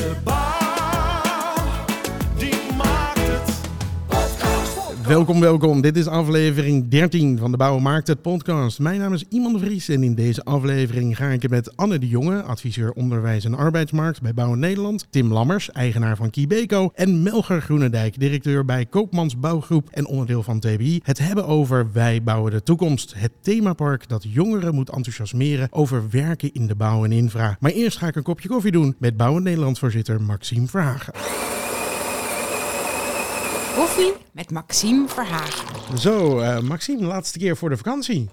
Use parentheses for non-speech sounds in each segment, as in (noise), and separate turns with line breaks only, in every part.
De bouw,
Welkom, welkom. Dit is aflevering 13 van de Bouwen Maakt het podcast. Mijn naam is Iman de Vries en in deze aflevering ga ik het met Anne de Jonge, adviseur onderwijs en arbeidsmarkt bij Bouwen Nederland, Tim Lammers, eigenaar van Kibeco en Melger Groenendijk, directeur bij Koopmans Bouwgroep en onderdeel van TBI, het hebben over Wij bouwen de toekomst. Het themapark dat jongeren moet enthousiasmeren over werken in de bouw en infra. Maar eerst ga ik een kopje koffie doen met Bouwen Nederland voorzitter Maxime Verhagen.
Koffie met Maxime Verhagen.
Zo, eh, Maxime, laatste keer voor de vakantie.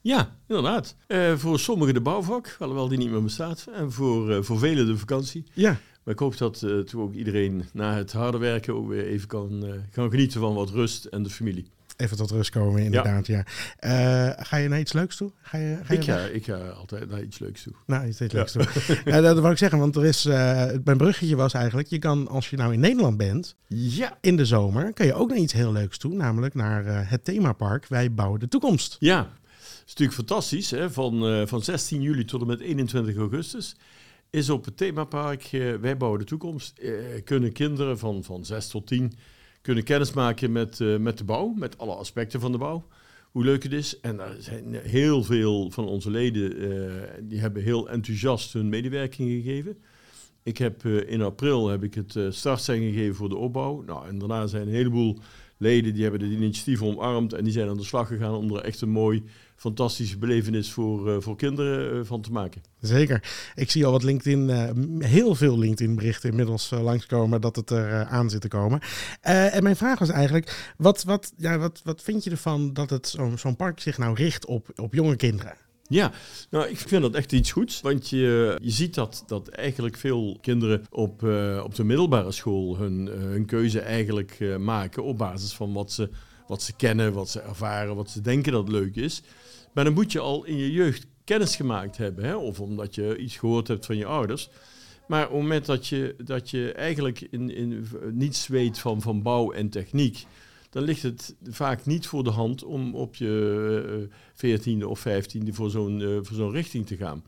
Ja, inderdaad. Eh, voor sommigen de bouwvak, alhoewel die niet meer bestaat. En voor, eh, voor velen de vakantie.
Ja,
Maar ik hoop dat eh toen ook iedereen na het harde werken ook weer even kan, eh, kan genieten van wat rust en de familie.
Even tot rust komen, inderdaad. Ja. Eh, ga je naar iets leuks toe? Ga je, ga je
Ik ga, ik ga altijd naar iets leuks toe.
Nou, iets leuks toe. Ja, (laughs) dat wou ik zeggen, want er is, eh, mijn bruggetje was eigenlijk, je kan als je nou in Nederland bent,
Ja.
in de zomer, kan je ook naar iets heel leuks toe, namelijk naar eh, het themapark Wij bouwen de toekomst.
Ja, het is natuurlijk fantastisch. Hè? Van, eh, van 16 juli tot en met 21 augustus is op het themapark eh, Wij bouwen de toekomst. eh, kunnen kinderen van, van 6 tot 10 kunnen kennismaken met, eh, met de bouw, met alle aspecten van de bouw. Hoe leuk het is. En er zijn heel veel van onze leden eh, die hebben heel enthousiast hun medewerking gegeven. Ik heb eh, in april heb ik het startsein gegeven voor de opbouw. Nou, en daarna zijn een heleboel leden die hebben het initiatief omarmd en die zijn aan de slag gegaan om er echt een mooi, fantastische belevenis voor, eh, voor kinderen eh, van te maken.
Zeker. Ik zie al wat LinkedIn, eh, heel veel LinkedIn berichten inmiddels langskomen dat het er aan zit te komen. En mijn vraag was eigenlijk, wat, wat, ja, wat, wat vind je ervan dat het zo'n zo'n park zich nou richt op, op jonge kinderen?
Ja, nou, ik vind dat echt iets goeds. Want je, je ziet dat, dat eigenlijk veel kinderen op, op de middelbare school hun, hun keuze eigenlijk maken op basis van wat ze, wat ze kennen, wat ze ervaren, wat ze denken dat leuk is. Maar dan moet je al in je jeugd kennis gemaakt hebben. Hè? Of omdat je iets gehoord hebt van je ouders. Maar op het moment dat je, dat je eigenlijk in, in, niets weet van, van bouw en techniek, dan ligt het vaak niet voor de hand om op je veertiende of vijftiende voor zo'n eh, voor zo'n richting te gaan.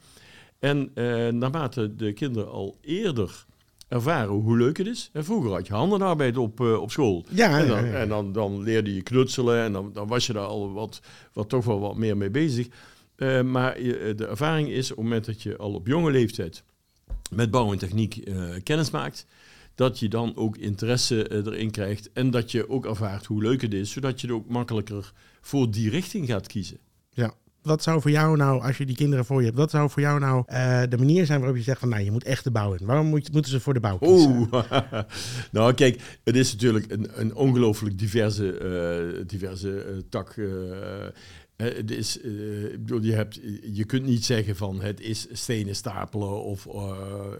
En eh, naarmate de kinderen al eerder ervaren hoe leuk het is. En vroeger had je handenarbeid op, eh, op school.
Ja,
en dan,
ja.
en dan, dan leerde je knutselen en dan, dan was je daar al wat, wat toch wel wat meer mee bezig. Eh, maar je, de ervaring is op het moment dat je al op jonge leeftijd met bouw en techniek eh, kennis maakt, dat je dan ook interesse eh, erin krijgt en dat je ook ervaart hoe leuk het is, zodat je er ook makkelijker voor die richting gaat kiezen.
Wat zou voor jou nou, als je die kinderen voor je hebt, wat zou voor jou nou eh, de manier zijn waarop je zegt van, nou, je moet echt de bouw in. Waarom moet, moeten ze voor de bouw kiezen?
Oeh, (laughs) nou kijk, het is natuurlijk een, een ongelooflijk diverse, eh, diverse eh, tak. het is, je, hebt, je kunt niet zeggen van het is stenen stapelen of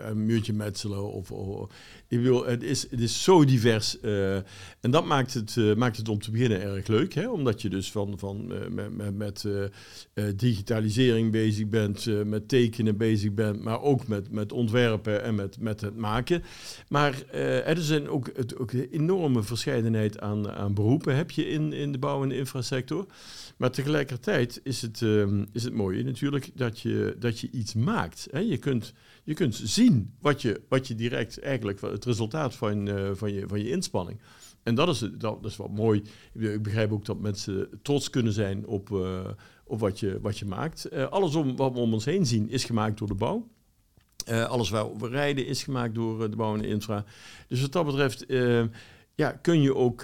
een muurtje metselen. Of, of- ik bedoel, het is, het is zo divers. eh, en dat maakt het, eh, maakt het om te beginnen erg leuk. Hè? Omdat je dus van, van, eh, met, met, digitalisering bezig bent, met tekenen bezig bent, maar ook met, met ontwerpen en met, met het maken. Maar er zijn ook, het, ook een enorme verscheidenheid aan, aan beroepen heb je in, in de bouw- en de. Maar tegelijkertijd is het, ehm, is het mooie natuurlijk dat je, dat je iets maakt. Hè? Je, kunt, je kunt zien wat je, wat je direct eigenlijk, het resultaat van, eh, van, je, van je inspanning. En dat is, dat is wat mooi. Ik begrijp ook dat mensen trots kunnen zijn op, eh, op wat, je, wat je maakt. Eh, alles om, wat we om ons heen zien is gemaakt door de bouw. Alles waar we rijden is gemaakt door de bouw en de infra. Dus wat dat betreft ja, kun, je ook,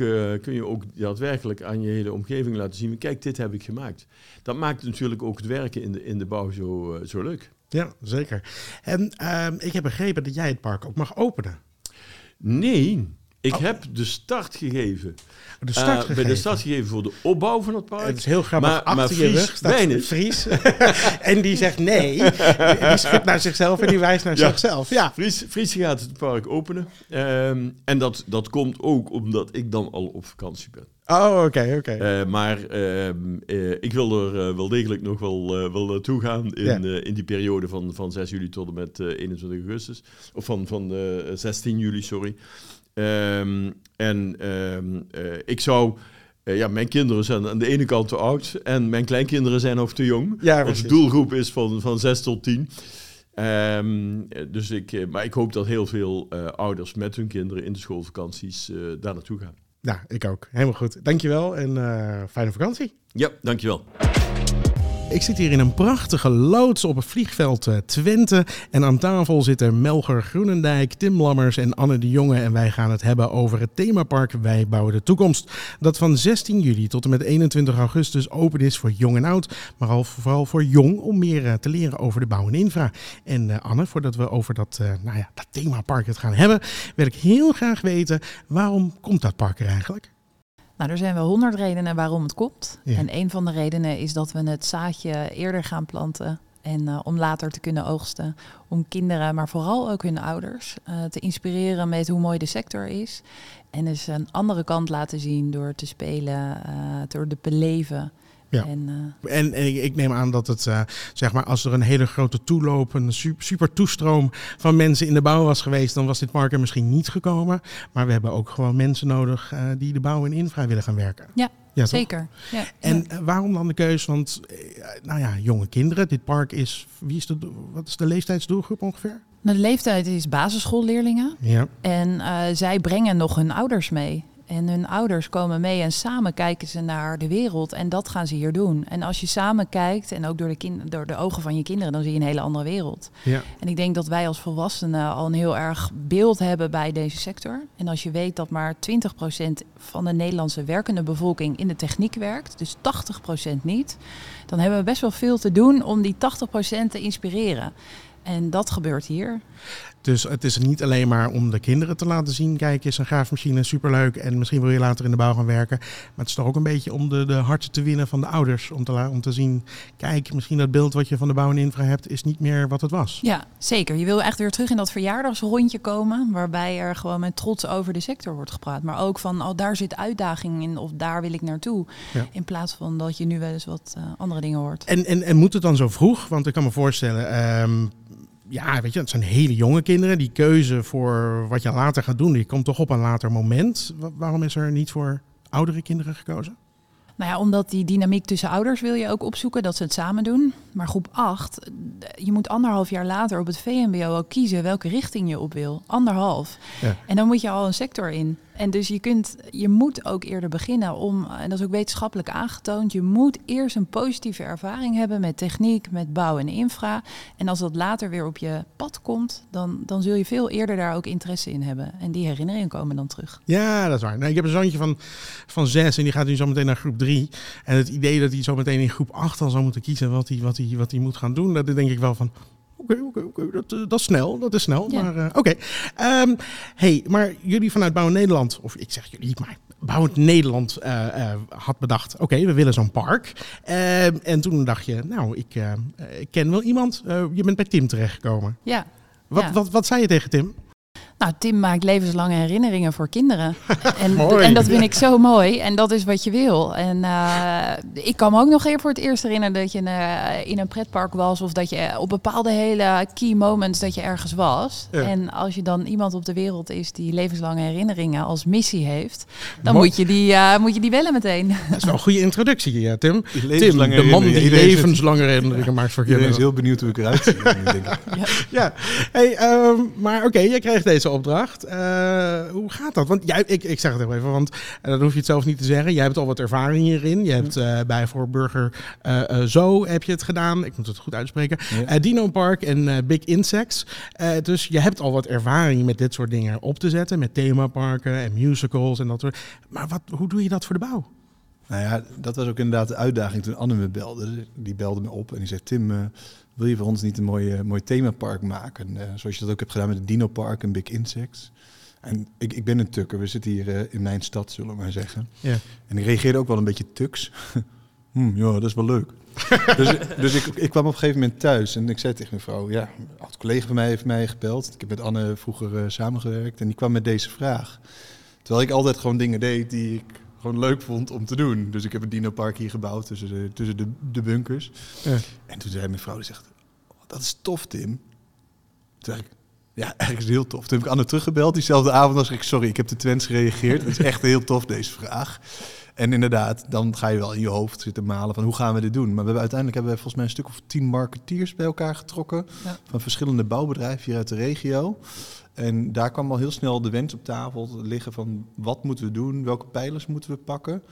kun je ook daadwerkelijk aan je hele omgeving laten zien. Kijk, dit heb ik gemaakt. Dat maakt natuurlijk ook het werken in de, in de bouw zo, zo leuk.
Ja, zeker. En ehm, ik heb begrepen dat jij het park ook mag openen.
Nee, ik
Oh.
heb de start gegeven.
De start
Eh, bij
gegeven.
de start gegeven voor de opbouw van het park.
Het is heel grappig.
Maar-
Achter
maar
je
Fries
rug staat
weinig.
Fries. (laughs) en die zegt nee. Die schudt naar zichzelf en die wijst naar
Ja.
zichzelf. Ja.
Fries, Fries gaat het park openen. Ehm, en dat, dat komt ook omdat ik dan al op vakantie ben.
Oh, oké, oké.
Eh, maar ehm, eh, ik wil er eh, wel degelijk nog wel, eh, wel naartoe gaan in, eh, in die periode van, van 6 juli tot en met eh, 21 augustus. Of van, van eh, 16 juli, sorry. Ehm, en ehm, eh, ik zou... eh, ja, mijn kinderen zijn aan de ene kant te oud en mijn kleinkinderen zijn nog te jong.
Ja,
de doelgroep is van, van 6 tot 10. Ehm, eh, dus ik, eh, maar ik hoop dat heel veel ouders met hun kinderen in de schoolvakanties daar naartoe gaan.
Ja, ik ook. Helemaal goed. Dankjewel en fijne vakantie.
Ja, dankjewel.
Ik zit hier in een prachtige loods op het vliegveld eh, Twente. En aan tafel zitten Melger Groenendijk, Tim Lammers en Anne de Jonge. En wij gaan het hebben over het themapark Wij bouwen de toekomst. Dat van 16 juli tot en met 21 augustus open is voor jong en oud. Maar al vooral voor jong om meer eh, te leren over de bouw en infra. En eh, Anne, voordat we over dat, nou ja, dat themapark het gaan hebben, wil ik heel graag weten waarom komt dat park er eigenlijk?
Nou, er zijn wel honderd redenen waarom het komt.
Ja.
En een van de redenen is dat we het zaadje eerder gaan planten. En eh, om later te kunnen oogsten. Om kinderen, maar vooral ook hun ouders, eh, te inspireren met hoe mooi de sector is. En dus een andere kant laten zien door te spelen, eh, door te beleven.
Ja.
En, eh,
En, en ik, neem aan dat het, eh, zeg maar, als er een hele grote toeloop, een su- super toestroom van mensen in de bouw was geweest, dan was dit park er misschien niet gekomen. Maar we hebben ook gewoon mensen nodig eh, die de bouw en infra willen gaan werken.
Ja,
ja
zeker. Ja,
En
ja.
waarom dan de keus? Want, nou ja, jonge kinderen. Dit park is, wie is de, wat is de leeftijdsdoelgroep ongeveer?
De leeftijd is basisschoolleerlingen.
Ja.
En zij brengen nog hun ouders mee. En hun ouders komen mee en samen kijken ze naar de wereld. En dat gaan ze hier doen. En als je samen kijkt, en ook door de, kin- door de ogen van je kinderen, dan zie je een hele andere wereld.
Ja.
En ik denk dat wij als volwassenen al een heel erg beeld hebben bij deze sector. En als je weet dat maar 20% van de Nederlandse werkende bevolking in de techniek werkt, dus 80% niet, dan hebben we best wel veel te doen om die 80% te inspireren. En dat gebeurt hier.
Dus het is niet alleen maar om de kinderen te laten zien, kijk eens, een graafmachine, superleuk. En misschien wil je later in de bouw gaan werken. Maar het is toch ook een beetje om de, de harten te winnen van de ouders. Om te, om te zien, kijk, misschien dat beeld wat je van de bouw en infra hebt, is niet meer wat het was.
Ja, zeker. Je wil echt weer terug in dat verjaardagsrondje komen, waarbij er gewoon met trots over de sector wordt gepraat. Maar ook van, oh, daar zit uitdaging in of daar wil ik naartoe.
Ja.
In plaats van dat je nu wel eens wat eh, andere dingen hoort.
En, en, en moet het dan zo vroeg? Want ik kan me voorstellen, ehm, ja, weet je, het zijn hele jonge kinderen. Die keuze voor wat je later gaat doen, die komt toch op een later moment. Wa- waarom is er niet voor oudere kinderen gekozen?
Nou ja, omdat die dynamiek tussen ouders wil je ook opzoeken, dat ze het samen doen. Maar groep 8, je moet anderhalf jaar later op het VMBO ook kiezen welke richting je op wil. Anderhalf.
Ja.
En dan moet je al een sector in. En dus je, kunt, je moet ook eerder beginnen om, en dat is ook wetenschappelijk aangetoond, je moet eerst een positieve ervaring hebben met techniek, met bouw en infra. En als dat later weer op je pad komt, dan, dan zul je veel eerder daar ook interesse in hebben. En die herinneringen komen dan terug.
Ja, dat is waar. Nou, ik heb een zoontje van, van zes en die gaat nu zo meteen naar groep drie. En het idee dat hij zo meteen in groep acht al zou moeten kiezen wat hij, wat hij, wat hij moet gaan doen, dat denk ik wel van. Oké, oké, oké, dat, eh, dat is snel, dat is snel.
Ja.
Maar eh, oké. Ehm, hey, maar jullie vanuit Bouw Nederland, of ik zeg jullie, maar Bouwend Nederland eh, had bedacht, oké, we willen zo'n park. Ehm, en toen dacht je, nou, ik, ik ken wel iemand. Je bent bij Tim terechtgekomen.
Ja.
Wat,
Ja.
wat, wat zei je tegen Tim?
Nou, Tim maakt levenslange herinneringen voor kinderen. (laughs) En, en dat vind ik zo mooi. En dat is wat je wil. En eh, ik kan me ook nog even voor het eerst herinneren dat je eh, in een pretpark was. Of dat je op bepaalde hele key moments dat je ergens was.
Ja.
En als je dan iemand op de wereld is die levenslange herinneringen als missie heeft. Dan moet je, die, eh, moet je die bellen meteen.
Dat is wel een goede introductie, eh, Tim. Tim, de man die levenslange herinneringen maakt voor
Iedereen is
kinderen.
heel benieuwd hoe ik eruit zie. ik.
Ja, hey, ehm, maar oké, jij kreeg deze opdracht. Eh, hoe gaat dat? Want jij, ik, ik zeg het even, want eh, dan hoef je het zelf niet te zeggen. Jij hebt al wat ervaring hierin. Je hebt eh, bij voor Burger Zo heb je het gedaan. Ik moet het goed uitspreken.
Ja.
Dino Park en Big Insects. Dus je hebt al wat ervaring met dit soort dingen op te zetten. Met themaparken en musicals en dat soort. Maar wat, hoe doe je dat voor de bouw?
Nou ja, dat was ook inderdaad de uitdaging toen Anne me belde. Die belde me op en die zei... Tim, wil je voor ons niet een mooi, eh, mooi themapark maken? Eh, zoals je dat ook hebt gedaan met het Dino Park en Big Insects. En ik, ik ben een tukker. We zitten hier eh, in mijn stad, zullen we maar zeggen.
Ja.
En ik reageerde ook wel een beetje tuks. (laughs) hm, ja, dat is wel leuk. dus dus ik, ik kwam op een gegeven moment thuis en ik zei tegen mijn vrouw... Ja, een collega van mij heeft mij gebeld. Ik heb met Anne vroeger eh, samengewerkt en die kwam met deze vraag. Terwijl ik altijd gewoon dingen deed die ik gewoon leuk vond om te doen. Dus ik heb een dinopark hier gebouwd tussen de, tussen de, de bunkers.
Ja.
En toen zei mijn vrouw, die zegt, "Oh, dat is tof Tim. Toen zei ik, ja, (laughs) eigenlijk is het heel tof. Toen heb ik Anne teruggebeld. Diezelfde avond was ik, sorry, ik heb te Twents gereageerd. Het is echt heel tof deze vraag. En inderdaad, dan ga je wel in je hoofd zitten malen van hoe gaan we dit doen. Maar we hebben, uiteindelijk hebben we volgens mij een stuk of tien marketeers bij elkaar getrokken.
Ja.
Van verschillende bouwbedrijven hier uit de regio. En daar kwam al heel snel de wens op tafel liggen van wat moeten we doen, welke pijlers moeten we pakken.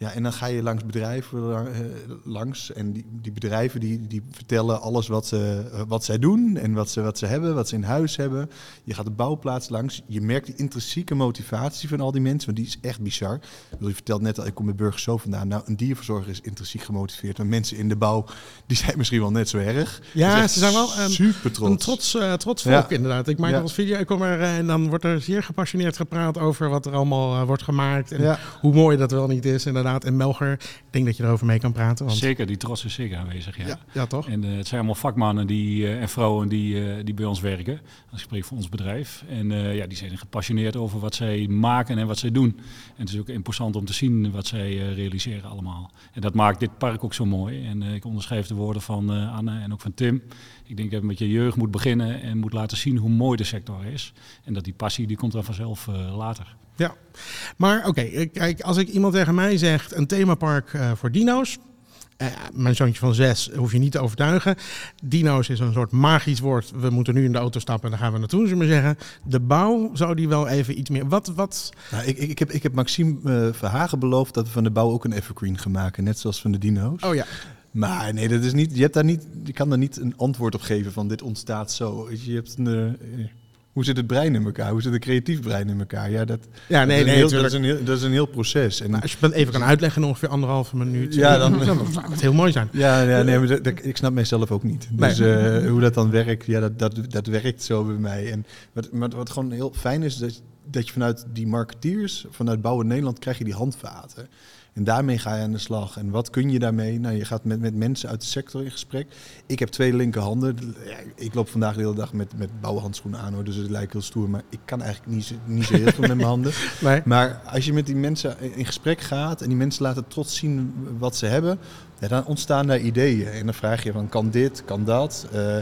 Ja, en dan ga je langs bedrijven eh, langs. En die, die bedrijven die, die vertellen alles wat, ze, eh, wat zij doen en wat ze, wat ze hebben, wat ze in huis hebben. Je gaat de bouwplaats langs. Je merkt die intrinsieke motivatie van al die mensen, want die is echt bizar. Je vertelt net al, ik kom bij Burgers zo vandaan. Nou, een dierverzorger is intrinsiek gemotiveerd. Maar mensen in de bouw, (laughs) die zijn misschien wel net zo erg.
Ja, ze zijn wel, ehm,
super trots.
Een trots, eh, trots volk
Ja.
inderdaad. Ik maak
Ja.
eens video ik kom er, en dan wordt er zeer gepassioneerd gepraat over wat er allemaal wordt gemaakt. En
Ja.
hoe mooi dat wel niet is inderdaad. En Melger, ik denk dat je erover mee kan praten. Want,
Zeker, die trots is zeker aanwezig, ja.
ja, ja, toch?
En eh, het zijn allemaal vakmannen die, eh, en vrouwen die, eh, die bij ons werken. Als ik spreek voor ons bedrijf. En ja, die zijn gepassioneerd over wat zij maken en wat zij doen. En het is ook imposant om te zien wat zij realiseren allemaal. En dat maakt dit park ook zo mooi. En ik onderschrijf de woorden van Anne en ook van Tim. Ik denk dat je met je jeugd moet beginnen en moet laten zien hoe mooi de sector is. En dat die passie, die komt dan vanzelf later.
Ja, maar oké, eh, kijk, als ik iemand tegen mij zegt een themapark eh, voor dino's. eh, mijn zoontje van zes hoef je niet te overtuigen. Dino's is een soort magisch woord. We moeten nu in de auto stappen en daar gaan we naartoe, we maar zeggen. De bouw zou die wel even iets meer. Wat, wat?
Nou, ik, ik, heb, ik heb Maxime Verhagen beloofd dat we van de bouw ook een evergreen gaan maken. Net zoals van de dino's.
Oh ja,
Maar nee, dat is niet, je, hebt daar niet, je kan daar niet een antwoord op geven van dit ontstaat zo. Je hebt een, hoe zit het brein in elkaar? Hoe zit het creatief brein in elkaar? Ja, dat,
ja nee,
dat, is,
nee,
een heel, dat, is, een heel, dat is een heel proces. En,
Maar als je het even kan uitleggen in ongeveer anderhalve minuut.
Ja, dan-
dan (laughs) zou het heel mooi zijn.
ja, ja, nee, maar dat, dat- ik snap mijzelf ook niet. Dus eh, hoe dat dan werkt, ja, dat, dat, dat werkt zo bij mij. En wat, wat, wat gewoon heel fijn is, dat, dat je vanuit die marketeers, vanuit Bouwen Nederland, krijg je die handvaten. En daarmee ga je aan de slag. En wat kun je daarmee? Nou, je gaat met, met mensen uit de sector in gesprek. Ik heb twee linkerhanden. Ja, ik loop vandaag de hele dag met, met bouwhandschoenen aan, hoor, dus het lijkt heel stoer. Maar ik kan eigenlijk niet, zo- niet zo heel veel met mijn (laughs) handen.
Nee.
Maar als je met die mensen in gesprek gaat en die mensen laten trots zien wat ze hebben, ja, dan ontstaan daar ideeën. En dan vraag je van, kan dit, kan dat? Eh,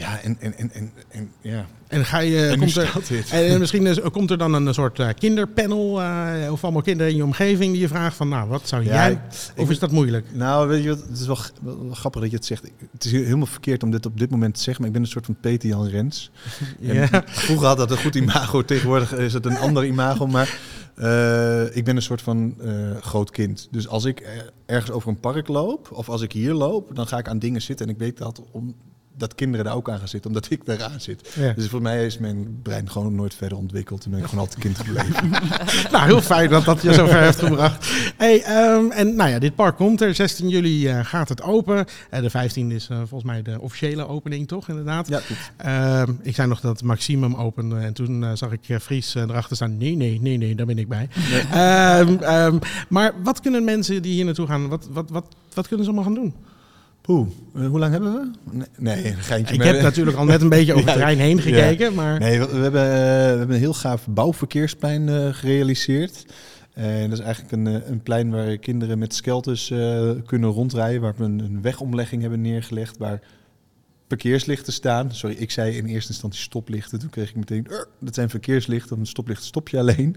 ja, en, en, en, en, en ja.
En ga je.
En
komt er, en, en misschien is- komt er dan een soort eh, kinderpanel. eh, of allemaal kinderen in je omgeving die je vraagt van, nou, wat zou
Ja,
jij. of is dat moeilijk?
Nou, weet je wat, het is wel, grappig dat je het zegt. Het is helemaal verkeerd om dit op dit moment te zeggen, maar ik ben een soort van Peter Jan Rens. (laughs)
Ja.
Vroeger had dat een goed imago, (laughs) tegenwoordig is het een ander imago, maar eh, ik ben een soort van eh, groot kind. Dus als ik ergens over een park loop, of als ik hier loop, dan ga ik aan dingen zitten en ik weet dat om dat kinderen daar ook aan gaan zitten, omdat ik daar aan zit.
Ja.
Dus voor mij is mijn brein gewoon nooit verder ontwikkeld en ben ik gewoon altijd kind gebleven. (laughs) (laughs)
Nou, heel fijn dat dat je zover heeft gebracht. Hey, ehm, en nou ja, dit park komt er. 16 juli eh, gaat het open. Eh, de 15 is eh, volgens mij de officiële opening, toch? Inderdaad.
Ja.
Ehm, ik zei nog dat het Maximum opende. En toen zag ik Fries erachter staan. Nee, nee, nee, nee, daar ben ik bij. Ehm, ehm, maar wat kunnen mensen die hier naartoe gaan, wat, wat, wat, wat kunnen ze allemaal gaan doen?
Poeh, eh, hoe lang hebben we? Nee, nee geintje.
Ik heb natuurlijk al net een beetje (laughs) over het
Ja,
terrein heen
ja.
gekeken. Maar
Nee, we, we hebben, eh, we hebben een heel gaaf bouwverkeersplein eh, gerealiseerd. En dat is eigenlijk een, een plein waar kinderen met skelters eh, kunnen rondrijden. Waar we een, een wegomlegging hebben neergelegd. Waar parkeerslichten staan. Sorry, ik zei in eerste instantie stoplichten. Toen kreeg ik meteen, "Ur, dat zijn verkeerslichten. Een stoplicht stop je alleen.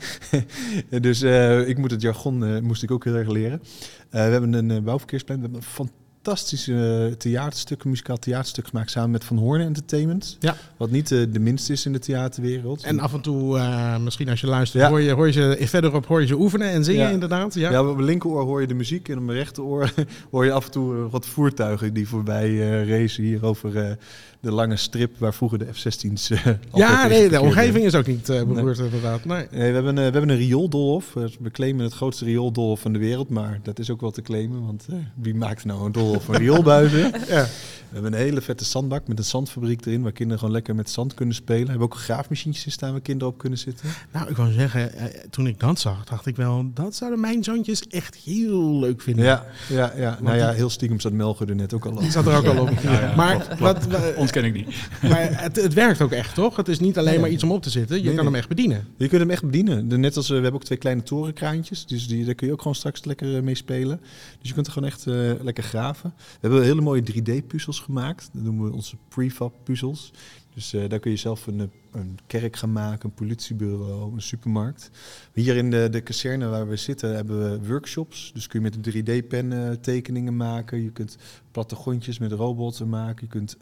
(laughs) dus eh, ik moet het jargon eh, moest ik ook heel erg leren. Eh, we hebben een bouwverkeersplein. We hebben een fantastische eh, theaterstuk, een muzikaal theaterstuk gemaakt samen met Van Hoorn Entertainment.
Ja.
Wat niet eh, de minste is in de theaterwereld.
En af en toe, eh, misschien als je luistert,
Ja.
hoor, je, hoor je ze verderop hoor je ze oefenen en zingen
Ja.
inderdaad. Ja.
Ja, op mijn linkeroor hoor je de muziek en op mijn rechteroor (laughs) hoor je af en toe wat voertuigen die voorbij eh racen hier over de lange strip waar vroeger de F-16's eh, altijd
Ja, nee, de omgeving is ook niet beroerd inderdaad. Nee.
Nee, we hebben, een, we hebben een riooldoolhof. Eh, We claimen het grootste riooldoolhof van de wereld, maar dat is ook wel te claimen, want wie maakt nou een doolhof van rioolbuizen? (laughs)
Ja.
We hebben een hele vette zandbak met een zandfabriek erin, waar kinderen gewoon lekker met zand kunnen spelen. We hebben ook graafmachientjes in staan waar kinderen op kunnen zitten.
Nou, ik wou zeggen, eh, toen ik dat zag, dacht ik wel, dat zouden mijn zoontjes echt heel leuk vinden.
Ja, ja, ja. nou ja, heel stiekem zat Melger er net ook al op.
Die zat er ook al op. maar wat, wa-
Ontken ik niet.
maar het, het werkt ook echt, toch? Het is niet alleen maar iets om op te zitten. Je
Nee,
kan
nee.
hem echt bedienen.
Je kunt hem echt bedienen. Net als eh, we hebben ook twee kleine torenkraantjes. Dus die, daar kun je ook gewoon straks lekker eh, mee spelen. Dus je kunt er gewoon echt eh, lekker graven. We hebben hele mooie 3D-puzzels gemaakt. Dat noemen we onze prefab puzzels. Dus eh, daar kun je zelf een eh, een kerk gaan maken, een politiebureau, een supermarkt. Hier in de, de kazerne waar we zitten hebben we workshops. Dus kun je met een 3D-pen eh, tekeningen maken. Je kunt plattegrondjes met robots maken. Je kunt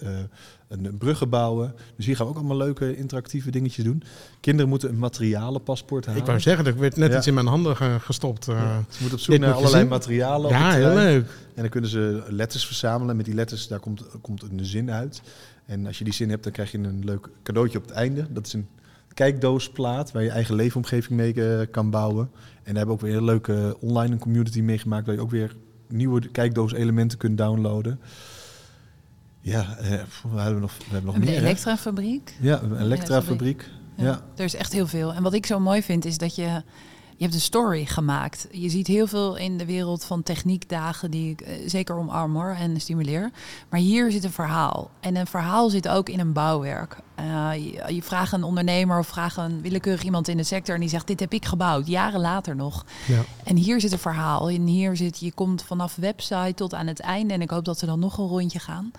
een, bruggen bouwen. Dus hier gaan we ook allemaal leuke interactieve dingetjes doen. Kinderen moeten een materialenpaspoort halen.
Ik wou zeggen, er werd net
Ja.
iets in mijn handen ge- gestopt.
Ja, Ze moeten op zoek naar allerlei materialen.
ja, heel leuk.
En dan kunnen ze letters verzamelen. Met die letters, daar komt, komt een zin uit. En als je die zin hebt, dan krijg je een leuk cadeautje op het einde. Dat is een kijkdoosplaat waar je eigen leefomgeving mee eh, kan bouwen. En daar hebben we ook weer een leuke online een community meegemaakt... waar je ook weer nieuwe kijkdoos-elementen kunt downloaden. Ja, eh, we hebben nog, we hebben nog meer. hè?
elektrafabriek.
Ja, een elektrafabriek.
Ja.
Ja.
Er is echt heel veel. En wat ik zo mooi vind is dat je... Je hebt een story gemaakt. Je ziet heel veel in de wereld van techniekdagen die ik eh, zeker omarm hoor en stimuleer. Maar hier zit een verhaal. En een verhaal zit ook in een bouwwerk. Eh, je, je vraagt een ondernemer of vraagt een willekeurig iemand in de sector en die zegt: Dit heb ik gebouwd, jaren later nog.
Ja.
En hier zit een verhaal. En hier zit, je komt vanaf website tot aan het einde. En ik hoop dat we dan nog een rondje gaan.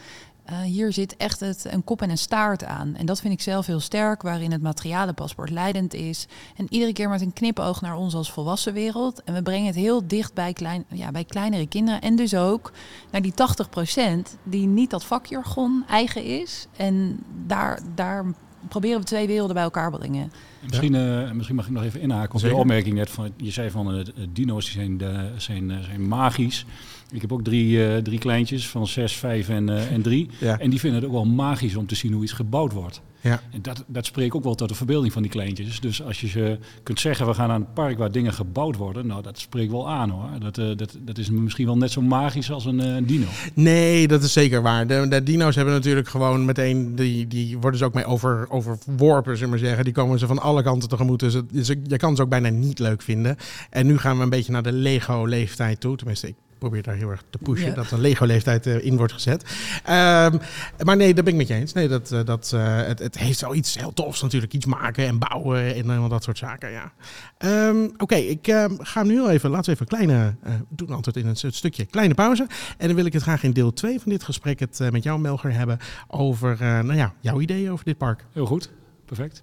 Eh, hier zit echt het, een kop en een staart aan. En dat vind ik zelf heel sterk, waarin het materialenpaspoort leidend is. En iedere keer met een knipoog naar ons als volwassen wereld. En we brengen het heel dicht bij, klein, ja, bij kleinere kinderen. En dus ook naar die 80% die niet dat vakjargon eigen is. En daar, daar proberen we twee werelden bij elkaar brengen.
En Misschien, eh, misschien mag ik nog even inhaken op
Zeker.
de opmerking net van je zei van eh, dino's die zijn, eh, zijn, zijn magisch. Ik heb ook drie, eh, drie kleintjes van 6, 5 en, eh, en 3.
Ja.
En die vinden het ook wel magisch om te zien hoe iets gebouwd wordt.
Ja.
En dat, dat spreekt ook wel tot de verbeelding van die kleintjes. Dus als je ze kunt zeggen, we gaan naar een park waar dingen gebouwd worden. Nou, dat spreekt wel aan hoor. Dat, eh, dat, dat is misschien wel net zo magisch als een dino.
Nee, dat is zeker waar. De, de dino's hebben natuurlijk gewoon meteen, die, die worden ze ook mee over, overworpen, zullen we maar zeggen. Die komen ze van alle kanten tegemoet. Dus, het, dus je kan ze ook bijna niet leuk vinden. En nu gaan we een beetje naar de Lego-leeftijd toe. Tenminste, ik probeer daar heel erg te pushen
Ja.
dat een Lego-leeftijd eh, in wordt gezet. Ehm, maar nee, dat ben ik met je eens. Nee, dat, eh, dat, eh, het, het heeft wel iets heel tofs natuurlijk. Iets maken en bouwen en dat soort zaken, ja. Ehm, Oké, ik ehm, ga nu heel even, laten we even een kleine, eh, we doen altijd in een stukje kleine pauze. En dan wil ik het graag in deel 2 van dit gesprek het eh, met jou, Melger, hebben over, eh, nou ja, jouw ideeën over dit park.
Heel goed, perfect.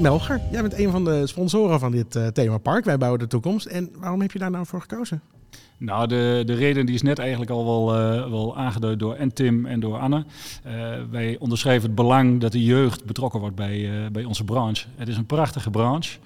Melger, jij bent een van de sponsoren van dit eh, themapark. Wij bouwen de toekomst. En waarom heb je daar nou voor gekozen?
Nou, de, de reden die is net eigenlijk al wel, eh, wel aangeduid door en Tim en door Anne. Eh, wij onderschrijven het belang dat de jeugd betrokken wordt bij, eh, bij onze branche. Het is een prachtige branche.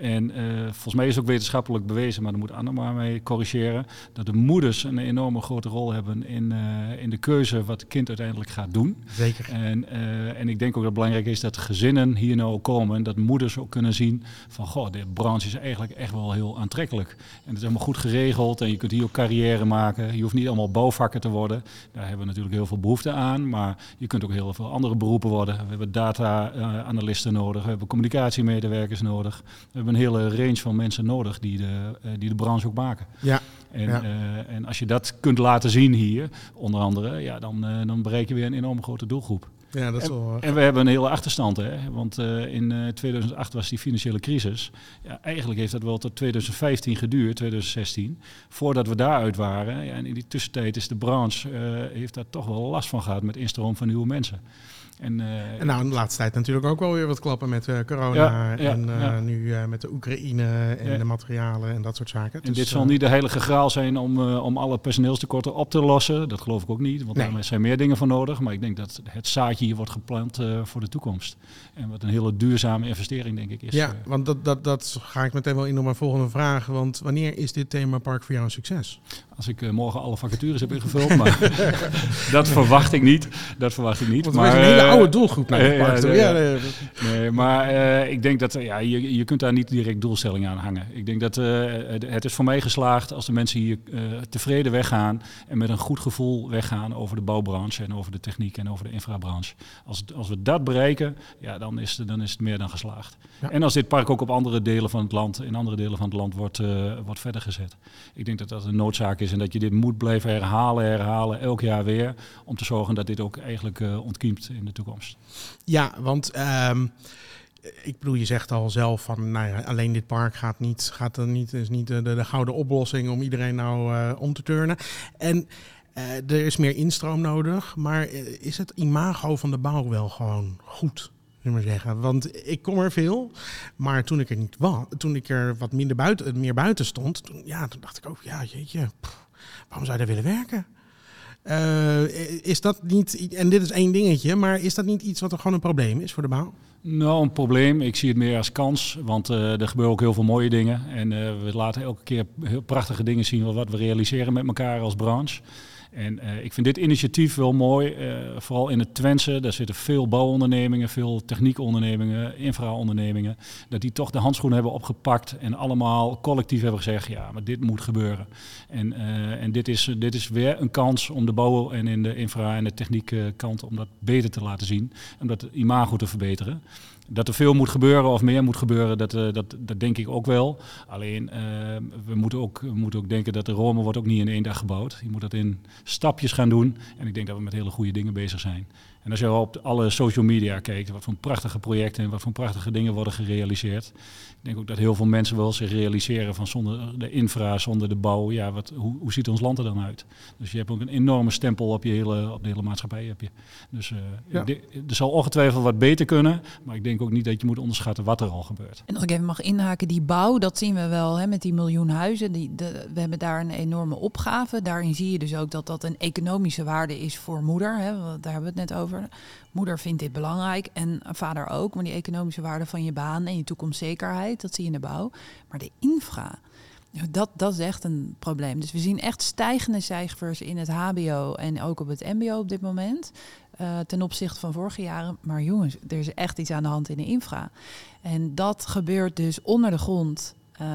En volgens mij is het ook wetenschappelijk bewezen, maar daar moet Anne maar mee corrigeren, dat de moeders een enorme grote rol hebben in, in de keuze wat het kind uiteindelijk gaat doen.
Zeker.
En, en ik denk ook dat het belangrijk is dat gezinnen hier nou komen en dat moeders ook kunnen zien van, goh, de branche is eigenlijk echt wel heel aantrekkelijk. En het is allemaal goed geregeld en je kunt hier ook carrière maken. Je hoeft niet allemaal bouwvakker te worden. Daar hebben we natuurlijk heel veel behoefte aan, maar je kunt ook heel veel andere beroepen worden. We hebben data-analisten nodig, we hebben communicatiemedewerkers nodig. We hebben een hele range van mensen nodig die de, eh, die de branche ook maken.
Ja,
En,
Ja.
eh, en als je dat kunt laten zien hier, onder andere, ja, dan, eh, dan bereik je weer een enorme grote doelgroep.
Ja dat is wel...
En we hebben een hele achterstand, hè? want eh, in eh, 2008 was die financiële crisis. Ja, eigenlijk heeft dat wel tot 2015 geduurd, 2016, voordat we daaruit waren. Ja, en in die tussentijd is de branche, eh, heeft daar toch wel last van gehad met instroom van nieuwe mensen. En, eh,
En nou, in de laatste tijd natuurlijk ook wel weer wat klappen met eh, corona.
Ja, ja,
en eh,
ja.
nu met de Oekraïne en de materialen en dat soort zaken.
En
Dus,
dit zal niet de heilige graal zijn om, om alle personeelstekorten op te lossen. Dat geloof ik ook niet, want
Nee.
daar zijn meer dingen voor nodig. Maar ik denk dat het zaadje hier wordt geplant voor de toekomst. En wat een hele duurzame investering, denk ik, is.
Ja, want dat, dat, dat ga ik meteen wel in op mijn volgende vraag. Want wanneer is dit themapark voor jou een succes?
Als ik eh, morgen alle vacatures heb ingevuld. Maar (laughs) dat verwacht ik niet. Dat verwacht ik niet.
Want
maar,
is een hele
eh,
oude doelgroep naar dit (laughs) park
ja,
toe.
ja,
Ja,
ja. Nee, maar eh, ik denk dat ja, je, je kunt daar niet direct doelstellingen aan hangen. Ik denk dat het- is voor mij geslaagd als de mensen hier tevreden weggaan en met een goed gevoel weggaan over de bouwbranche en over de techniek en over de infrabranche. Als, als we dat bereiken, ja, dan, is, het- dan is het meer dan geslaagd. En als dit park ook op andere delen van het land, in andere delen van het land wordt, wordt verder gezet. Ik denk dat dat een noodzaak is en dat je dit moet blijven herhalen, herhalen, elk jaar weer, om te zorgen dat dit ook eigenlijk eh, ontkiemt in de toekomst.
ja, want ehm, ik bedoel, je zegt al zelf van, nou ja, alleen dit park gaat niet, gaat er niet, is niet de, de, de gouden oplossing om iedereen nou eh, om te turnen. En eh, er is meer instroom nodig, maar is het imago van de bouw wel gewoon goed? Zeggen. Want ik kom er veel, maar toen ik er niet was, toen ik er wat minder buiten, meer buiten stond, toen, ja, toen dacht ik ook, ja, jeetje, waarom zou je daar willen werken? Eh, is dat niet, en dit is één dingetje, maar is dat niet iets wat er gewoon een probleem is voor de bouw?
Nou, een probleem. Ik zie het meer als kans, want eh, er gebeuren ook heel veel mooie dingen. En eh, we laten elke keer heel prachtige dingen zien wat we realiseren met elkaar als branche. En eh, ik vind dit initiatief wel mooi, eh, vooral in het Twentse. Daar zitten veel bouwondernemingen, veel techniekondernemingen, infraondernemingen. Dat die toch de handschoenen hebben opgepakt en allemaal collectief hebben gezegd, ja, maar dit moet gebeuren. En, eh, en dit, is, dit is weer een kans om de bouw en in de infra- en de techniekkant om dat beter te laten zien. Om dat imago te verbeteren. Dat er veel moet gebeuren of meer moet gebeuren, dat, dat, dat denk ik ook wel. Alleen, we, moeten ook, we moeten ook denken dat de Rome wordt ook niet in één dag gebouwd. Je moet dat in stapjes gaan doen. En ik denk dat we met hele goede dingen bezig zijn. En als je op alle social media kijkt, wat voor prachtige projecten en wat voor prachtige dingen worden gerealiseerd. Ik denk ook dat heel veel mensen wel zich realiseren van zonder de infra, zonder de bouw, ja, wat, hoe, hoe ziet ons land er dan uit? Dus je hebt ook een enorme stempel op, je hele, op de hele maatschappij. Heb je. Dus uh,
Ja.
de- er zal ongetwijfeld wat beter kunnen, maar ik denk ook niet dat je moet onderschatten wat er al gebeurt.
En als ik even mag inhaken, die bouw, dat zien we wel hè, met die miljoen huizen. Die, de, we hebben daar een enorme opgave. Daarin zie je dus ook dat dat een economische waarde is voor moeder. Hè, want daar hebben we het net over. Moeder vindt dit belangrijk en vader ook. Maar die economische waarde van je baan en je toekomstzekerheid, dat zie je in de bouw. Maar de infra, dat, dat is echt een probleem. Dus we zien echt stijgende cijfers in het HBO en ook op het MBO op dit moment. eh, ten opzichte van vorige jaren. Maar jongens, er is echt iets aan de hand in de infra. En dat gebeurt dus onder de grond. Uh,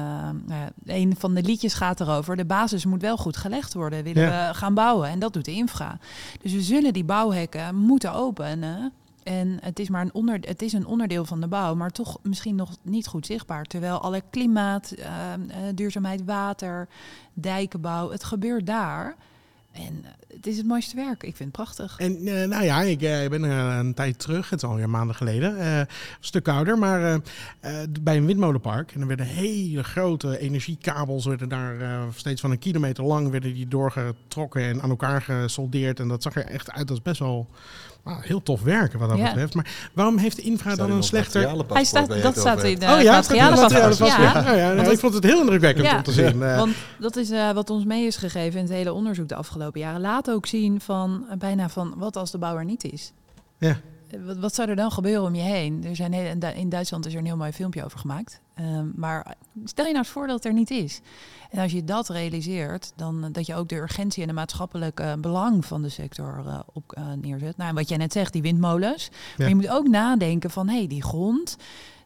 nou een van de liedjes gaat erover. De basis moet wel goed gelegd worden. Willen
Ja.
we gaan bouwen. En dat doet de infra. Dus we zullen die bouwhekken moeten openen. En het is maar een, onder, het is een onderdeel van de bouw, maar toch misschien nog niet goed zichtbaar. Terwijl alle klimaat, eh, eh, duurzaamheid, water, dijkenbouw, het gebeurt daar. En eh, het is het mooiste werk. Ik vind het prachtig.
En eh, nou ja, ik eh, ben een tijd terug, het is alweer maanden geleden, een stuk ouder, maar bij een windmolenpark. En er werden hele grote energiekabels, werden daar steeds van een kilometer lang, werden die doorgetrokken en aan elkaar gesoldeerd. En dat zag er echt uit als best wel nou, heel tof werken wat dat
Ja.
betreft. Maar waarom heeft de infra dan een slechter...
Hij staat, dat staat in de
Oh ja.
Ja.
Ja, ja,
Want
ik vond het heel indrukwekkend
Ja.
om te zien. (laughs) eh.
Want dat is eh, wat ons mee is gegeven in het hele onderzoek de afgelopen jaren. Laat ook zien van eh, bijna van wat als de bouw er niet is.
Ja.
Wat, wat zou er dan gebeuren om je heen? Er zijn in Duitsland is er een heel mooi filmpje over gemaakt. Ehm, maar stel je nou eens voor dat het er niet is. En als je dat realiseert, dan eh, dat je ook de urgentie en de maatschappelijke eh, belang van de sector eh, op neerzet. Nou, en wat jij net zegt, die windmolens. Maar je moet ook nadenken van, hé, hey, die grond,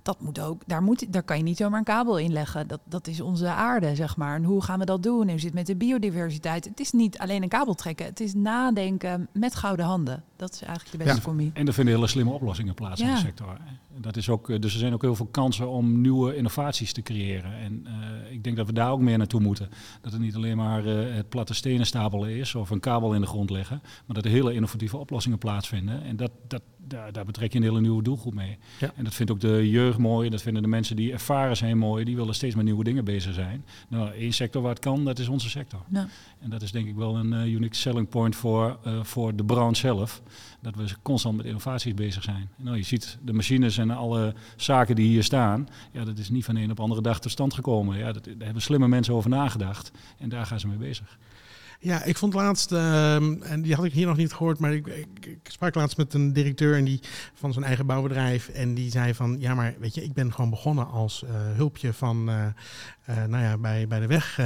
dat moet ook, daar, moet, daar kan je niet zomaar een kabel in leggen. Dat, dat is onze aarde, zeg maar. En hoe gaan we dat doen? En hoe zit het met de biodiversiteit? Het is niet alleen een kabel trekken, het is nadenken met gouden handen. Dat is eigenlijk de beste
Ja.
combi.
En er vinden hele slimme oplossingen plaats in de sector. Dat is ook, eh, dus er zijn ook heel veel kansen om nieuwe innovaties te creëren. En eh, ik denk dat we daar ook meer naartoe moeten. Dat het niet alleen maar eh, het platte stenen stapelen is of een kabel in de grond leggen. Maar dat er hele innovatieve oplossingen plaatsvinden. En dat, dat, daar, daar betrek je een hele nieuwe doelgroep mee.
Ja.
En dat vindt ook de jeugd mooi. Dat vinden de mensen die ervaren zijn mooi. Die willen steeds met nieuwe dingen bezig zijn. Nou, één sector waar het kan, dat is onze sector.
Ja.
En dat is denk ik wel een eh, unique selling point voor, eh, voor de branche zelf. Dat we constant met innovaties bezig zijn. Nou, je ziet de machines en alle zaken die hier staan. Ja, dat is niet van de een op de andere dag tot stand gekomen. Ja, dat, daar hebben slimme mensen over nagedacht. En daar gaan ze mee bezig.
Ja, ik vond laatst, ehm, en die had ik hier nog niet gehoord, maar ik, ik, ik sprak laatst met een directeur en die, van zijn eigen bouwbedrijf. En die zei van, ja maar weet je, ik ben gewoon begonnen als eh, hulpje van, eh, eh, nou ja, bij, bij de weg.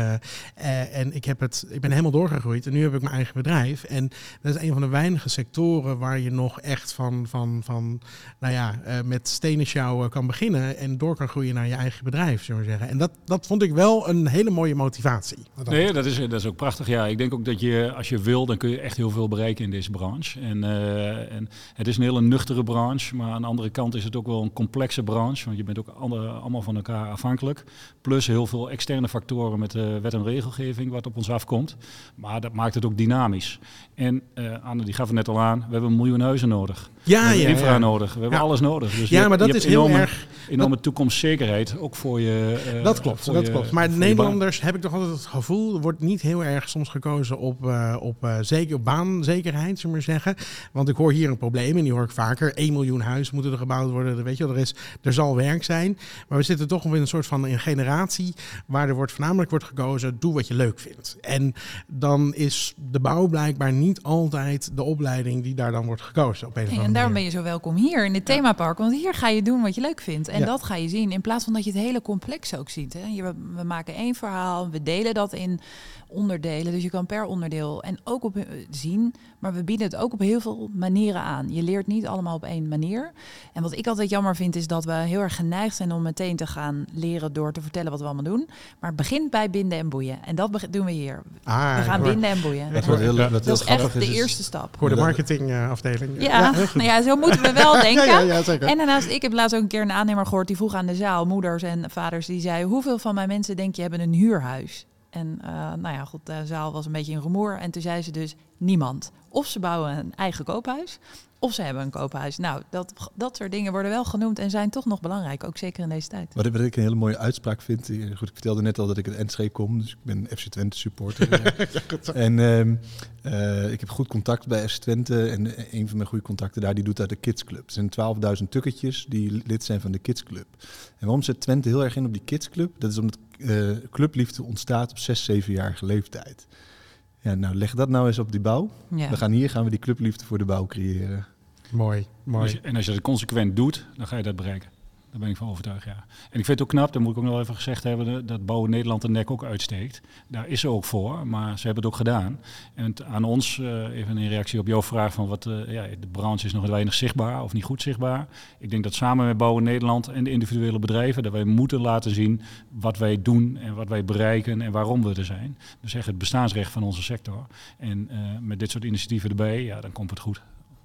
en ik, heb het, ik ben helemaal doorgegroeid en nu heb ik mijn eigen bedrijf. En dat is een van de weinige sectoren waar je nog echt van, van, van nou ja, met stenen sjouwen kan beginnen en door kan groeien naar je eigen bedrijf, zullen we zeggen. En dat, dat vond ik wel een hele mooie motivatie.
Nee, dat is, dat is ook prachtig. Ja, ik denk ook dat je, als je wil, dan kun je echt heel veel bereiken in deze branche. En, eh, en het is een hele nuchtere branche, maar aan de andere kant is het ook wel een complexe branche. Want je bent ook andere, allemaal van elkaar afhankelijk. Plus heel veel externe factoren met de wet en regelgeving wat op ons afkomt. Maar dat maakt het ook dynamisch. En eh Anne, die gaf het net al aan, we hebben een miljoen huizen nodig. we
Ja,
hebben
ja,
infra
ja.
nodig. We hebben
Ja.
alles nodig. Dus
Ja, maar dat
je
is heel
enorme,
erg...
enorme toekomstzekerheid, ook voor je... eh,
Dat klopt, dat
je-
klopt. Maar. Nederlanders heb ik toch altijd het gevoel, wordt niet heel erg soms gekozen op, eh, op, eh, zeker, op baanzekerheid, zullen we maar zeggen. Want ik hoor hier een probleem en die hoor ik vaker. 1 miljoen huizen moeten er gebouwd worden. Weet je wel, er, is, er zal werk zijn. Maar we zitten toch in een soort van een generatie waar er wordt, voornamelijk wordt gekozen, doe wat je leuk vindt. En dan is de bouw blijkbaar niet altijd de opleiding die daar dan wordt gekozen op een
en daarom ben je zo welkom hier in het themapark. Want hier ga je doen wat je leuk vindt. En
Ja.
dat ga je zien. In plaats van dat je het hele complex ook ziet. Hè. Je, we maken één verhaal. We delen dat in onderdelen. Dus je kan per onderdeel en ook op eh, zien. Maar we bieden het ook op heel veel manieren aan. Je leert niet allemaal op één manier. En wat ik altijd jammer vind is dat we heel erg geneigd zijn om meteen te gaan leren door te vertellen wat we allemaal doen. Maar het begint bij binden en boeien. En dat doen we hier.
Ah,
We gaan binden en boeien.
Wat heel, wat heel
Dat is echt de
is,
eerste stap.
Ik hoor de marketingafdeling.
Ja, nou ja, zo moeten we wel (laughs) denken.
Ja, ja, ja, zeker.
En daarnaast, ik heb laatst ook een keer een aannemer gehoord die vroeg aan de zaal, moeders en vaders, die zei: Hoeveel van mijn mensen denk je hebben een huurhuis? En eh, nou ja, goed, de zaal was een beetje in rumoer. En toen zei ze dus: niemand. Of ze bouwen een eigen koophuis, of ze hebben een koophuis. Nou, dat, dat soort dingen worden wel genoemd en zijn toch nog belangrijk, ook zeker in deze tijd.
Wat ik, wat ik een hele mooie uitspraak vind. eh, Goed, ik vertelde net al dat ik uit Enschede kom, dus ik ben FC Twente supporter. (laughs) en ehm, eh, ik heb goed contact bij FC Twente. En eh, een van mijn goede contacten daar, die doet uit de Kids Club. Er zijn 12.000 tukketjes die lid zijn van de Kids Club. En waarom zet Twente heel erg in op die Kids Club? Dat is omdat eh, clubliefde ontstaat op 6, 7-jarige leeftijd. Ja, nou leg dat nou eens op die bouw.
Ja.
We gaan hier gaan we die clubliefde voor de bouw creëren.
Mooi, mooi.
je- en als je dat consequent doet, dan ga je dat bereiken. Daar ben ik van overtuigd, ja. En ik vind het ook knap, dat moet ik ook nog even gezegd hebben, dat Bouwen Nederland de nek ook uitsteekt. Daar is ze ook voor, maar ze hebben het ook gedaan. En aan ons, eh, even in reactie op jouw vraag van wat, eh, ja, de branche is nog weinig zichtbaar of niet goed zichtbaar. Ik denk dat samen met Bouwen Nederland en de individuele bedrijven, dat wij moeten laten zien wat wij doen en wat wij bereiken en waarom we er zijn. Dus echt het bestaansrecht van onze sector. En eh, met dit soort initiatieven erbij, ja, dan komt het goed.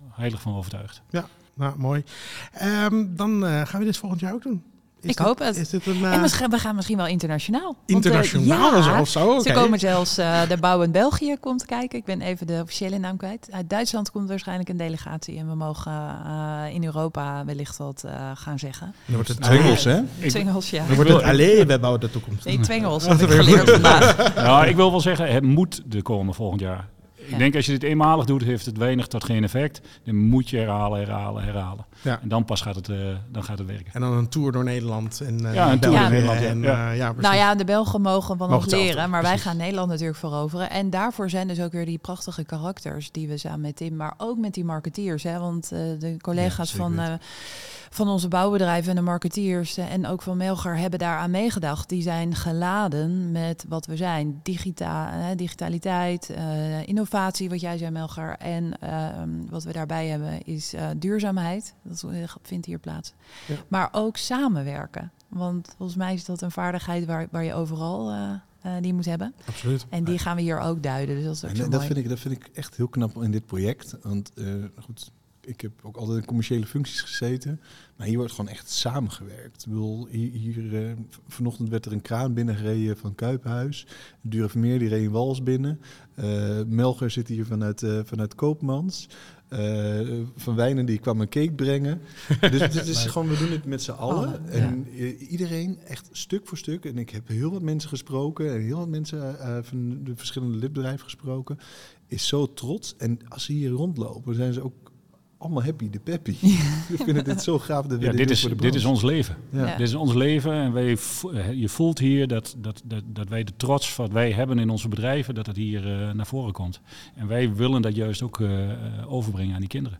Heilig van overtuigd.
Nou, mooi. Ehm, dan eh, gaan we dit volgend jaar ook doen. Is
Ik
dit-
hoop het.
Is dit een... eh,
En misschien, we gaan misschien wel internationaal. Want, eh,
internationaal
ja,
of zo?
Ze
Oké.
komen zelfs, eh, de Bouw in België komt kijken. Ik ben even de officiële naam kwijt. Uit Duitsland komt waarschijnlijk een delegatie. En we mogen eh, in Europa wellicht wat eh, gaan zeggen.
Dan wordt het
Twengels, hè? (laughs)
Twengels, ja.
Dan wordt het alleen bij Bouw de Toekomst.
Nee, Twengels (laughs) heb ik geleerd vandaag.
Nou, ik wil wel zeggen, het moet er komen volgend jaar. Ik
Ja.
denk als je dit eenmalig doet, heeft het weinig tot geen effect. Dan moet je herhalen, herhalen, herhalen.
Ja.
En dan pas gaat het, eh, dan gaat het werken.
En dan een tour door Nederland. En, eh,
Ja, een tour
door
Nederland.
En,
Ja.
eh, ja.
Nou ja, de Belgen mogen van
Mogen
ons leren, maar wij gaan Nederland natuurlijk veroveren. En daarvoor zijn dus ook weer die prachtige karakters die we samen met Tim, maar ook met die marketeers. Hè, want eh, de collega's van, eh, van onze bouwbedrijven en de marketeers en ook van Melger hebben daaraan meegedacht. Die zijn geladen met wat we zijn. Digita digitaliteit, eh, innovatie, wat jij zei Melger. En ehm, wat we daarbij hebben is eh, duurzaamheid. Dat eh, vindt hier plaats.
Ja.
Maar ook samenwerken. Want volgens mij is dat een vaardigheid waar, waar je overal eh, die moet hebben.
Absoluut.
En die gaan we hier ook duiden. Dus dat is ook
En
zo
dat, vind ik, dat vind ik echt heel knap in dit project. Want goed, ik heb ook altijd in commerciële functies gezeten. Maar hier wordt gewoon echt samengewerkt. Ik bedoel, hier, hier, eh, vanochtend werd er een kraan binnengereden van Kuiphuis. Vermeer die reed wals binnen. Eh, Melger zit hier vanuit, eh, vanuit Koopmans. Van Wijnen die kwam een cake brengen. (laughs) Dus het is gewoon, we doen het met z'n allen.
Allen,
en iedereen echt stuk voor stuk. En ik heb heel wat mensen gesproken. En heel wat mensen van de verschillende lidbedrijven gesproken. Is zo trots. En als ze hier rondlopen, zijn ze ook allemaal happy, de peppy. Ik vind het zo gaaf dat we
Ja,
dit
dit
doen
is,
voor de
dit is ons leven.
Ja.
Ja.
Dit is ons leven en wij, eh, je voelt hier dat, dat, dat, dat wij de trots wat wij hebben in onze bedrijven, dat het hier eh, naar voren komt. En wij willen dat juist ook eh, overbrengen aan die kinderen.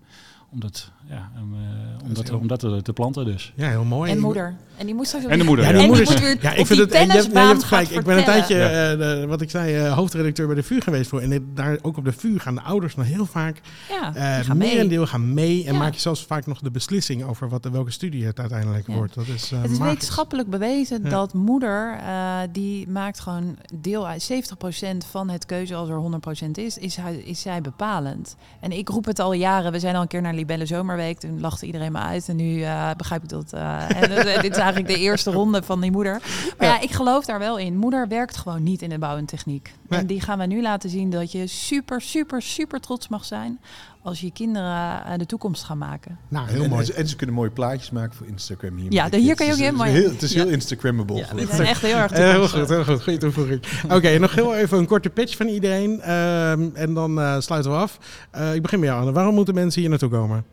Omdat, ja, om, eh, om, dat, om dat te, te planten dus.
Ja, heel mooi.
En moeder. En die moest straks
En de moeder,
Ja,
ja.
die
En die
moeder.
weer
Ja, ik vind het. en je hebt gelijk. Ik ben een tijdje, eh, de- wat ik zei, eh, hoofdredacteur bij de VU geweest voor. En dit- daar ook op de VU gaan de ouders nog heel vaak.
Ja,
eh
gaan mee.
merendeel gaan mee. En
Ja.
maak je zelfs vaak nog de beslissing over wat, welke studie het uiteindelijk
Ja.
wordt. Dat is, eh,
Het is
magisch.
wetenschappelijk bewezen
Ja.
dat moeder, eh, die maakt gewoon deel uit. 70% van het keuze, als er 100% is, is, hij, is zij bepalend. En ik roep het al jaren. We zijn al een keer naar Libelle Zomerweek. Toen lachte iedereen me uit. En nu eh, begrijp ik dat. eh, en, dit is eigenlijk de eerste ronde van die moeder. Maar ja. ik geloof daar wel in. Moeder werkt gewoon niet in de bouw en techniek.
Nee.
En die gaan we nu laten zien dat je super, super, super trots mag zijn als je kinderen eh, de toekomst gaan maken.
Nou, heel
en,
mooi.
ze- en ze kunnen mooie plaatjes maken voor Instagram hier.
Ja,
de
hier
kids.
kan je ook
Dus
helemaal-
Het is heel, het is heel
Ja.
Instagrammable.
Ja,
ik.
zijn echt heel erg
heel goed, heel goed. Goeie toevoeging. (laughs) Oké, nog heel even een korte pitch van iedereen. ehm, en dan eh, sluiten we af. Eh, ik begin met jou, Anne. Waarom moeten mensen hier naartoe komen?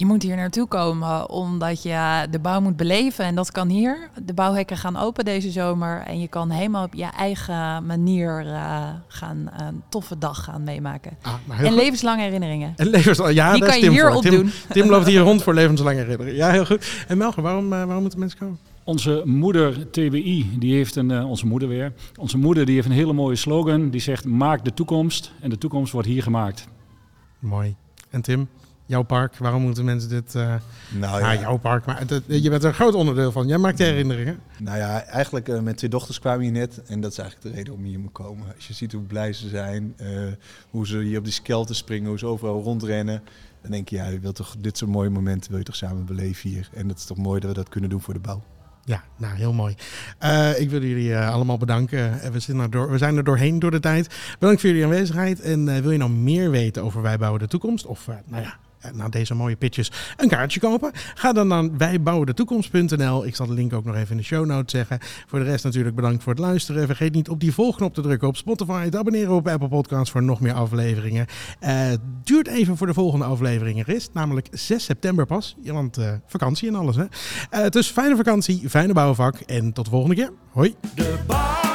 Je moet hier naartoe komen omdat je de bouw moet beleven. En dat kan hier. De bouwhekken gaan open deze zomer. En je kan helemaal op je eigen manier eh, gaan, een toffe dag gaan meemaken.
Ah, nou,
En levenslange herinneringen.
En levenslang. Ja,
Die kan
is
je
Tim
hier
voor. Tim,
opdoen.
Tim loopt hier rond voor levenslange herinneringen. Ja, heel goed. En Melger, waarom, eh, waarom moeten mensen komen?
Onze moeder TBI, die heeft een, eh, onze moeder weer. Onze moeder die heeft een hele mooie slogan. Die zegt: maak de toekomst. En de toekomst wordt hier gemaakt.
Mooi. En Tim, jouw park. Waarom moeten mensen dit... eh
Nou
ja,
ja,
jouw park. Maar het- je bent er een groot onderdeel van. Jij maakt herinneringen.
nou ja, eigenlijk eh, met twee dochters kwamen hier net. En dat is eigenlijk de reden om hier moet komen. Als je ziet hoe blij ze zijn, eh, hoe ze hier op die skelten springen, hoe ze overal rondrennen. Dan denk je, ja, je wilt toch dit soort mooie momenten wil je toch samen beleven hier. En het is toch mooi dat we dat kunnen doen voor de bouw.
Ja, nou heel mooi. Ik wil jullie allemaal bedanken. Eh, we, zijn er door, we zijn er doorheen door de tijd. Bedankt voor jullie aanwezigheid. En wil je nou meer weten over Wij Bouwen de Toekomst? Of nou ja, na deze mooie pitches een kaartje kopen? Ga dan naar wijbouwendetoekomst.nl. Ik zal de link ook nog even in de show notes zeggen. Voor de rest natuurlijk bedankt voor het luisteren. Vergeet niet op die volgknop te drukken op Spotify. Te abonneren op Apple Podcasts voor nog meer afleveringen. Eh, duurt even voor de volgende aflevering er is. Namelijk 6 september pas. Want eh, vakantie en alles hè. Eh, dus fijne vakantie, fijne bouwvak. En tot de volgende keer. Hoi.
De